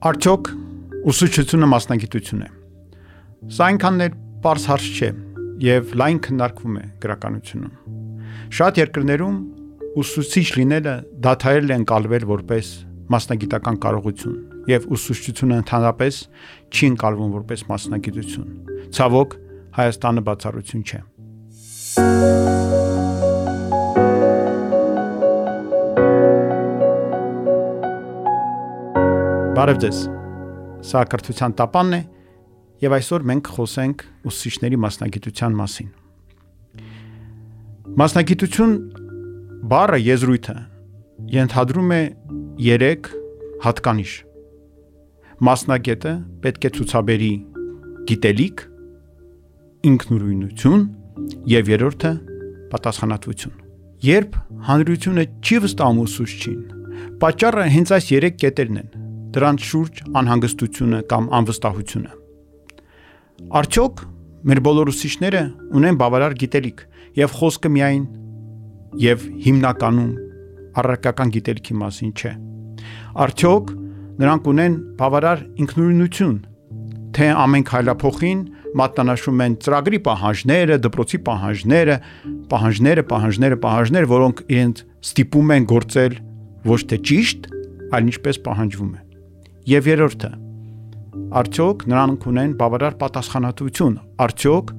Արդյոք ուսուցչությունը մասնագիտություն է։ Սա այնքան էլ པարզ հարց չէ եւ լայն քննարկվում է գրականությունում։ Շատ երկրներում ուսուցիչ լինելը դադարել են կալվել որպես մասնագիտական կարողություն եւ ուսուցչությունը ընդհանրապես չի ընկալվում որպես մասնագիտություն։ Ցավոք Հայաստանը բացառություն չէ։ Բարև ձեզ։ Սա կրթության տապանն է եւ այսօր մենք խոսենք ուսուցիչների մասնագիտության մասին։ Մասնագիտություն բառը եզրույթը ենթադրում է 3 հատկանիշ։ Մասնագետը պետք է ցուցաբերի գիտելիք, ինքնուրույնություն եւ երրորդը պատասխանատվություն։ Երբ հանրությունը չի վստահում ուսուցչին, պատճառը հենց այս 3 կետերն են դրանց շուրջ անհանգստությունը կամ անվստահությունը։ Արդյոք մեր բոլոր ուսուցիչները ունեն բավարար գիտելիք եւ խոսքը միայն եւ հիմնականում առարկական գիտելիքի մասին չէ։ Արդյոք նրանք ունեն բավարար ինքնուրույնություն, թե ամեն քայլափոխին մատնանշում են ծրագրի պահանջները, դպրոցի պահանջները, պահանջները, պահանջները, պահանջները, որոնք իրենց ստիպում են գործել ոչ թե ճիշտ, այլ ինչպես պահանջվում է։ Եվ երրորդը. արդյոք նրանք ունեն բավարար պատասխանատվություն, արդյոք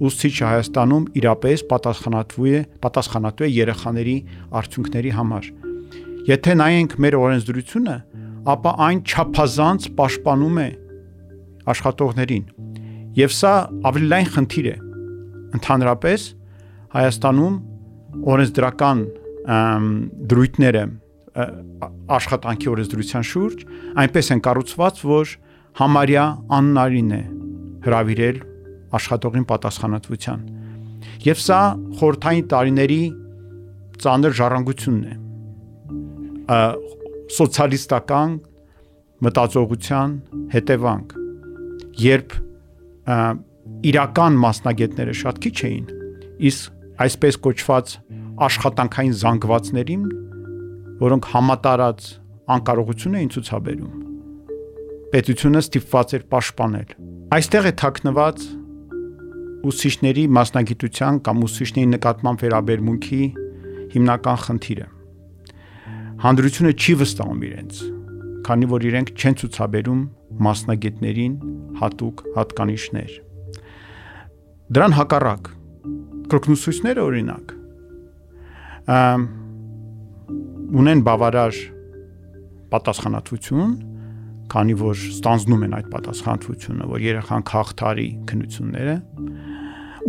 ուսուցիչը Հայաստանում իրապես պատասխանատվու է, պատասխանատու է երեխաների արդյունքների համար։ Եթե նայենք մեր օրենսդրությունը, ապա այն չափազանց պաշտպանում է աշխատողներին։ Եվ սա ավելի լայն խնդիր է։ Ընդհանրապես Հայաստանում օրենսդրական դրույթները աշխատանքի օրենսդրության շուրջ այնպես են կառուցված, որ համարյա աննարին է հravirել աշխատողին պատասխանատվության։ Եվ սա խորթային տարիների ծանր ժառանգությունն է։ սոցիալիստական մտածողության հետևանք, երբ իրական մասնագետները շատ քիչ էին, իսկ այսպես կոչված աշխատանքային զանգվածներին որոնք համատարած անկարողություն էին ցուցաբերում։ Պետությունը ստիպված էր պաշտպանել։ Այստեղ է թաքնված ուսուցիչների մասնագիտության կամ ուսուցիչների նկատմամբ վերաբերմունքի հիմնական խնդիրը։ Հանդրությունը չի վստահում իրենց, քանի որ իրենք չեն ցուցաբերում մասնագետներին հատուկ հատկանիշներ։ Դրան հակառակ կրկնուսույցները օրինակ ունեն բավարար պատասխանատվություն, քանի որ ստանձնում են այդ պատասխանատվությունը, որ երեխան քաղաքթարի քնությունները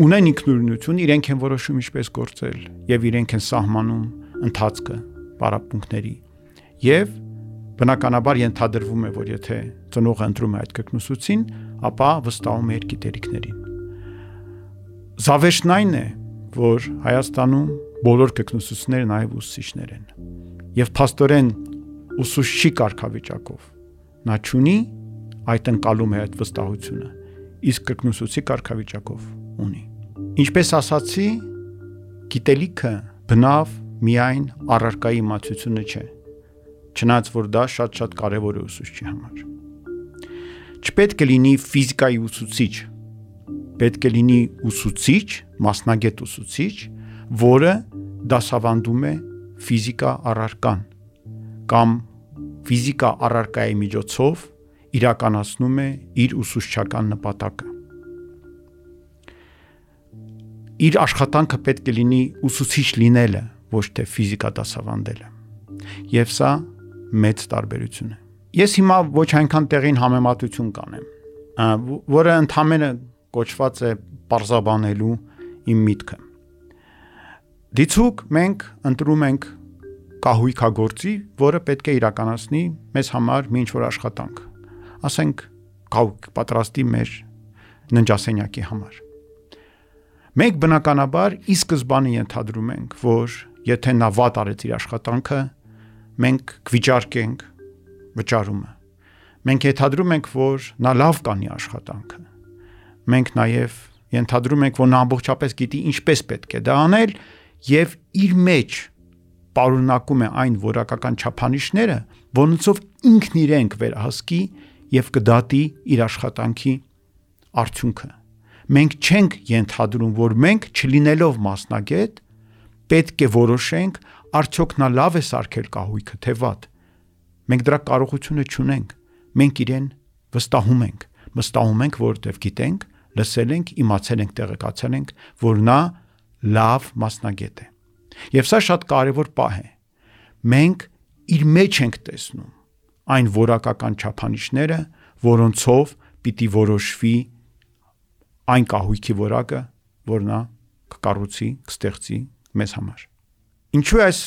ունեն ինքնուրույնություն, իրենք են որոշում ինչպես գործել եւ իրենք են սահմանում ընթացքը պարապմունքների եւ բնականաբար ենթադրվում է, որ եթե ծնողը ընտրում է այդ կրկնուսուցին, ապա վստահում է իր գիտելիքներին։ Զավեշտն այն է, որ Հայաստանում բոլոր կրկնուսուցիչները նաև ուսուցիչներ են եւ փաստորեն ուսուցչի կարգավիճակով նա ճունի այդ ընկալում է այդ վստահությունը իսկ կրկնուսուցի կարգավիճակով ունի ինչպես ասացի գիտելիքը բնավ միայն առարկայի իմացությունը չէ չնայած որ դա շատ-շատ կարևոր է ուսուցչի համար չպետք է լինի ֆիզիկայի ուսուցիչ պետք է լինի ուսուցիչ մասնագետ ուսուցիչ որը դասավանդում է ֆիզիկա առարկան կամ ֆիզիկա առարկայի միջոցով իրականացնում է իր ուսուցչական նպատակը։ Իր աշխատանքը պետք է լինի ուսուցիչ լինելը, ոչ թե ֆիզիկա դասավանդելը։ Եվ սա մեծ տարբերություն է։ Ես հիմա ոչ այնքան տեղին համեմատություն կանեմ, որը ընդհանրապես կոչված է parzabanելու իմ միտքը Դիցուկ մենք ընտրում ենք կահույքագործի, որը պետք է իրականացնի մեզ համար մի ինչ-որ աշխատանք։ Ասենք կահույք պատրաստի մեր ննջասենյակի համար։ Մենք բնականաբար ի սկզբանե ենթադրում ենք, որ եթե նա վատ արեց իր աշխատանքը, մենք կվիճարկենք վճարումը։ Մենք ենթադրում ենք, որ նա լավ կանի աշխատանքը։ Մենք նաև ենթադրում ենք, որ նա ամբողջապես գիտի ինչպես պետք է դա անել, եւ իր մեջ պարունակում է այն որակական չափանիշները, որոնցով ինքն իրեն կվերահսկի եւ կդատի իր աշխատանքի արդյունքը։ Մենք չենք ենթադրում, որ մենք չլինելով մասնագետ պետք է որոշենք արդյոք նա լավ է սարքել կահույքը թե վատ։ Մենք դրա կարողությունը չունենք։ Մենք իրեն վստահում ենք։ Վստահում ենք, որովհետև գիտենք, լսել ենք, իմացել ենք, տեղեկացել ենք, որ նա լավ մասնագետ է։ Եվ սա շատ կարևոր պահ է։ Մենք իր մեջ ենք տեսնում այն որակական չափանիշները, որոնցով պիտի որոշվի այն կահույքի որակը, որ նա կկառուցի, կստեղծի մեզ համար։ Ինչու այս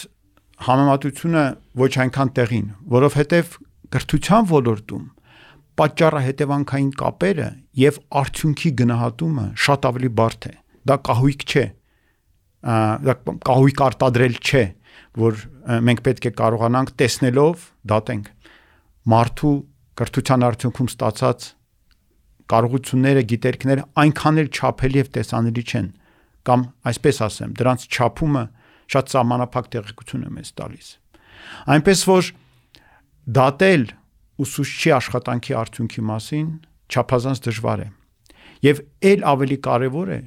համեմատությունը ոչ այնքան տեղին, որովհետև կրթության ոլորտում պատճառը հետևանքային կապերը եւ արդյունքի գնահատումը շատ ավելի բարդ է։ Դա կահույք չէ, դա կահույք արտադրել չէ, որ մենք պետք է կարողանանք տեսնելով դատենք մարդու կրթության արդյունքում ստացած կարողությունները, գիտելիքները այնքան էլ չափելի եւ տեսանելի չեն կամ այսպես ասեմ, դրանց չափումը շատ սահմանափակ տեղեկություն է մեզ տալիս։ Այնպես որ դատել ուսուցչի աշխատանքի արդյունքի մասին չափազանց դժվար է։ Եվ ել ավելի կարևոր է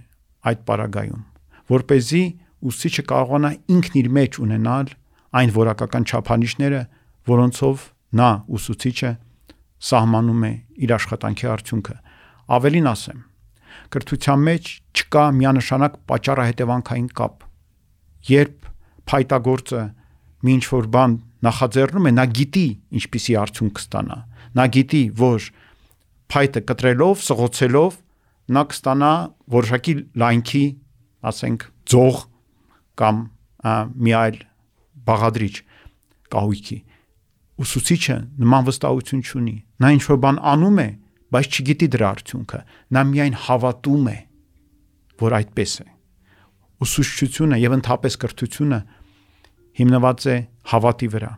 այդ պարագայում որ เป զի ուսուցիչը կարողանա ինքն իր մեջ ունենալ այն որակական չափանիշները, որոնցով նա ուսուցիչը սահմանում է իր աշխատանքի արդյունքը։ Ավելին ասեմ, կրթության մեջ չկա միանշանակ պատճառահետևանքային կապ։ Երբ փայտագործը մի ինչ որ բան նախաձեռնում է, նա գիտի ինչպիսի արդյունք կստանա։ Նա գիտի, որ փայտը կտրելով, սղոցելով նա կստանա որոշակի լայնքի ասենք ձող կամ մի այլ բաղադրիչ կահույքի ուսուցիչը նման վստահություն չունի նա ինչ որ բան անում է բայց չգիտի դրա արդյունքը նա միայն հավատում է որ այդպես է ուսուցչությունը եւ ընդհանրապես կրթությունը հիմնված է հավատի վրա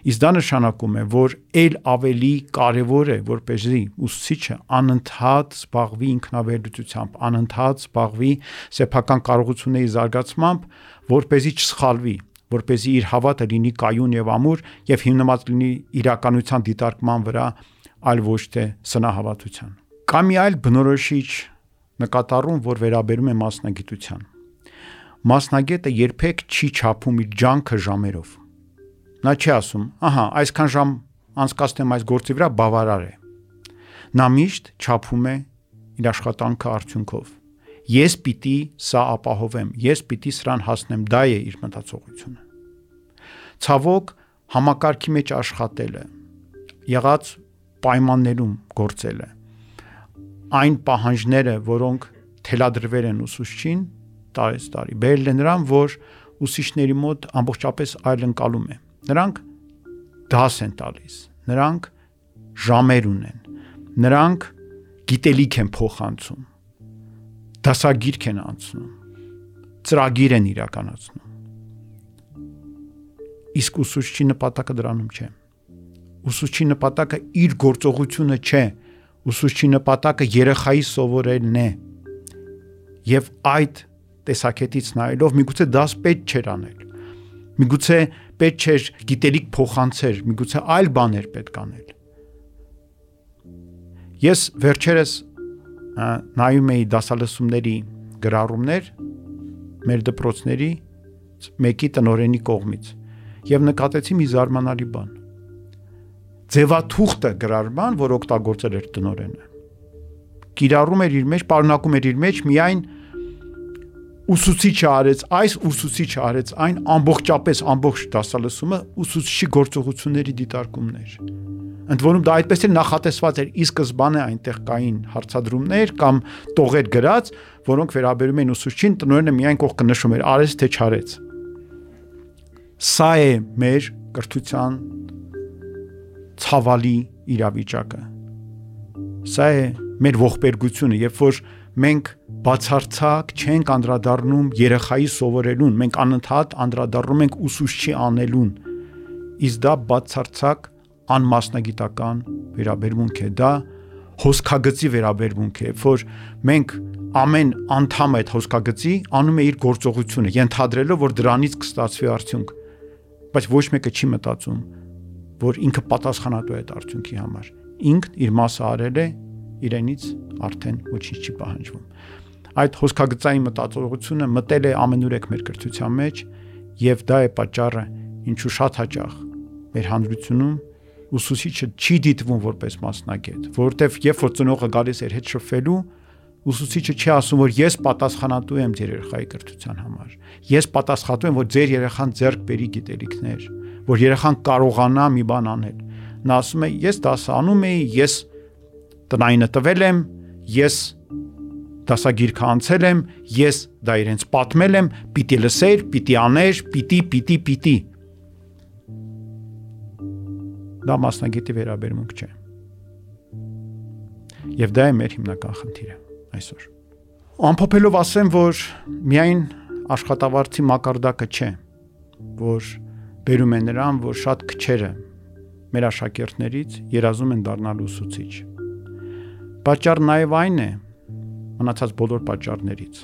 Իսկ դա նշանակում է, որ ել ավելի կարևոր է, որպեսզի ուսուցիչը անընդհատ զբաղվի ինքնավերլուծությամբ, անընդհատ զբաղվի սեփական կարողությունների զարգացմամբ, որպեսզի չսխալվի, որպեսզի իր հավատը լինի կայուն եւ ամուր եւ հիմնված լինի իրականության դիտարկման վրա, այլ ոչ թե սնահավատության։ Կա մի այլ բնորոշիչ նկատառում, որ վերաբերում է մասնագիտության։ Մասնագետը երբեք չի չափում իր ջանքը ժամերով Նա չի ասում, ահա, այսքան ժամ անցկացնեմ այս գործի վրա բավարար է։ Նա միշտ չափում է իր աշխատանքը արդյունքով։ Ես պիտի սա ապահովեմ, ես պիտի սրան հասնեմ, դա է իր մտածողությունը։ Ցավոք, համակարգի մեջ աշխատելը, եղած պայմաններում գործելը, այն պահանջները, որոնք թելադրվել են ուսուցչին, տարեց տարի, բերել են նրան, որ ուսուցիչների մոտ ամբողջապես այլ ընկալում է Նրանք դաս են տալիս, նրանք ժամեր ունեն, նրանք գիտելիք են փոխանցում, դասագիրք են անցնում, ծրագիր են իրականացնում։ Իսկ ուսուցչի նպատակը դրանում չէ։ Ուսուցչի նպատակը իր գործողությունը չէ, ուսուցչի նպատակը երեխայի սովորելն է։ Եվ այդ տեսակետից նայելով միգուցե դաս պետք չէր անել Միգուցե պետք չէր գիտելիք փոխանցեր, միգուցե այլ բաներ պետք անել։ Ես վերջերս նայում էի դասալսումների գրառումներ մեր դպրոցների մեկի տնորենի կողմից եւ նկատեցի մի զարմանալի բան։ Ձևաթուղթը գրառման, որ օգտագործել էր տնորենը, կիրառում էր իր մեջ, պարունակում էր իր մեջ միայն ուսուցիչը արեց, այս ուսուցիչը արեց այն ամբողջապես ամբողջ դասալսումը ուսուցչի գործողությունների դիտարկումներ։ Ընդ որում դա այդպես էլ նախատեսված էր ի սկզբանե այնտեղ կային հարցադրումներ կամ տողեր գրած, որոնք վերաբերում են ուսուցչին, տնօրենը միայն կողքը նշում էր արեց թե չարեց։ Սա է մեր կրթության ցավալի իրավիճակը։ Սա է մեր ողբերգությունը, երբ որ մենք բացարձակ չենք անդրադառնում երեխայի սովորելուն, մենք անընդհատ անդրադառնում ենք ուսուցչի անելուն։ Իսկ դա բացարձակ անմասնագիտական վերաբերմունք է, դա հոսքագծի վերաբերմունք է, որ մենք ամեն անդամ այդ հոսքագծի անում է իր գործողությունը, ենթադրելով որ դրանից կստացվի արդյունք։ բայց ոչ մեկը չի մտածում, որ ինքը պատասխանատու է այդ արդյունքի համար։ Ինքն իր մասը արել է, իրենից արդեն ոչինչ չի պահանջվում։ Այդ հոսքագծային մտածողությունը մտել է ամենուրեք մեր կրթության մեջ եւ դա է պատճառը, ինչու շատ հաճախ մեր հանրությունում ուսուցիչը չի դիտվում որպես մասնագետ, որովհետև երբ որ ծնողը գալիս էր հետ շփվելու, ուսուցիչը չի ասում, որ ես պատասխանատու եմ ձեր երեխայի կրթության համար։ Ես պատասխանատու եմ, որ ձեր երեխան ձեռք բերի գիտելիքներ, որ երեխան կարողանա մի բան անել։ Նա ասում է, ես դասանում էի, ես տնայինը տվել եմ, ես դասագիրքը անցել եմ, ես դա իրենց պատմել եմ, պիտի լսեր, պիտի աներ, պիտի, պիտի, պիտի։ Դա մասնագետի վերաբերմունք չէ։ Եվ դա է մեր հիմնական խնդիրը այսօր։ Ամփոփելով ասեմ, որ միայն աշխատավարձի մակարդակը չէ, որ բերում է նրան, որ շատ քչերը մեր աշակերտներից երազում են դառնալ ուսուցիչ։ Պատճառ նաև այն է, մնացած բոլոր պատճառներից,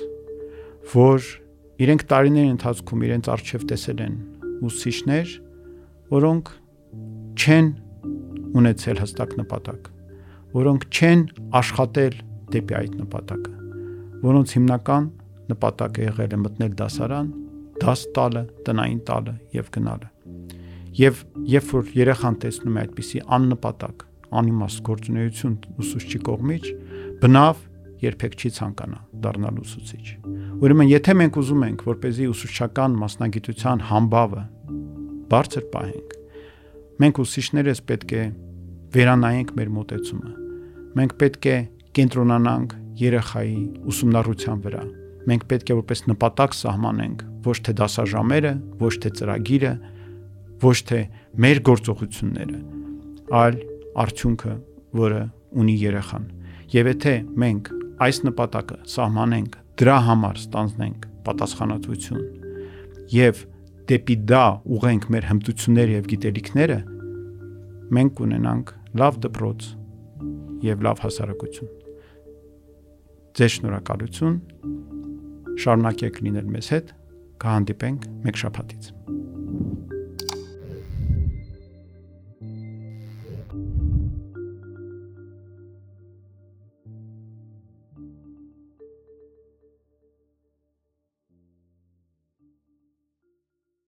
որ իրենք տարիների ընթացքում իրենց արժև տեսել են ուսուցիչներ, որոնք չեն ունեցել հստակ նպատակ, որոնք չեն աշխատել դեպի այդ նպատակը, որոնց հիմնական նպատակը եղել է մտնել դասարան, դաս տալը, տնային տալը եւ գնալը։ Եվ երբ որ երեխան տեսնում է այդպիսի աննպատակ, անիմաստ գործունեություն ուսուցչի կողմից, բնավ երբեք չի ցանկանա դառնալ ուսուցիչ։ Ուրեմն եթե մենք ուզում ենք, որ เป զի ուսուցչական մասնագիտության համբավը բարձր պահենք, մենք ուսուցիչներս պետք է վերանայենք մեր մոտեցումը։ Մենք պետք է կենտրոնանանք երեխայի ուսումնառության վրա։ Մենք պետք է որպես նպատակ սահմանենք ոչ թե դասաժամերը, ոչ թե ծրագիրը, ոչ թե մեր գործողությունները, այլ արդյունքը, որը ունի երեխան։ Եվ եթե մենք այս նպատակը սահմանենք, դրա համար ստանձնենք պատասխանատվություն եւ դեպի դա ուղենք մեր հմտությունները եւ գիտելիքները, մենք կունենանք լավ դպրոց եւ լավ հասարակություն։ Ձեզ շնորհակալություն։ Շարունակեք լինել մեզ հետ։ Կհանդիպենք մեկ շաբաթից։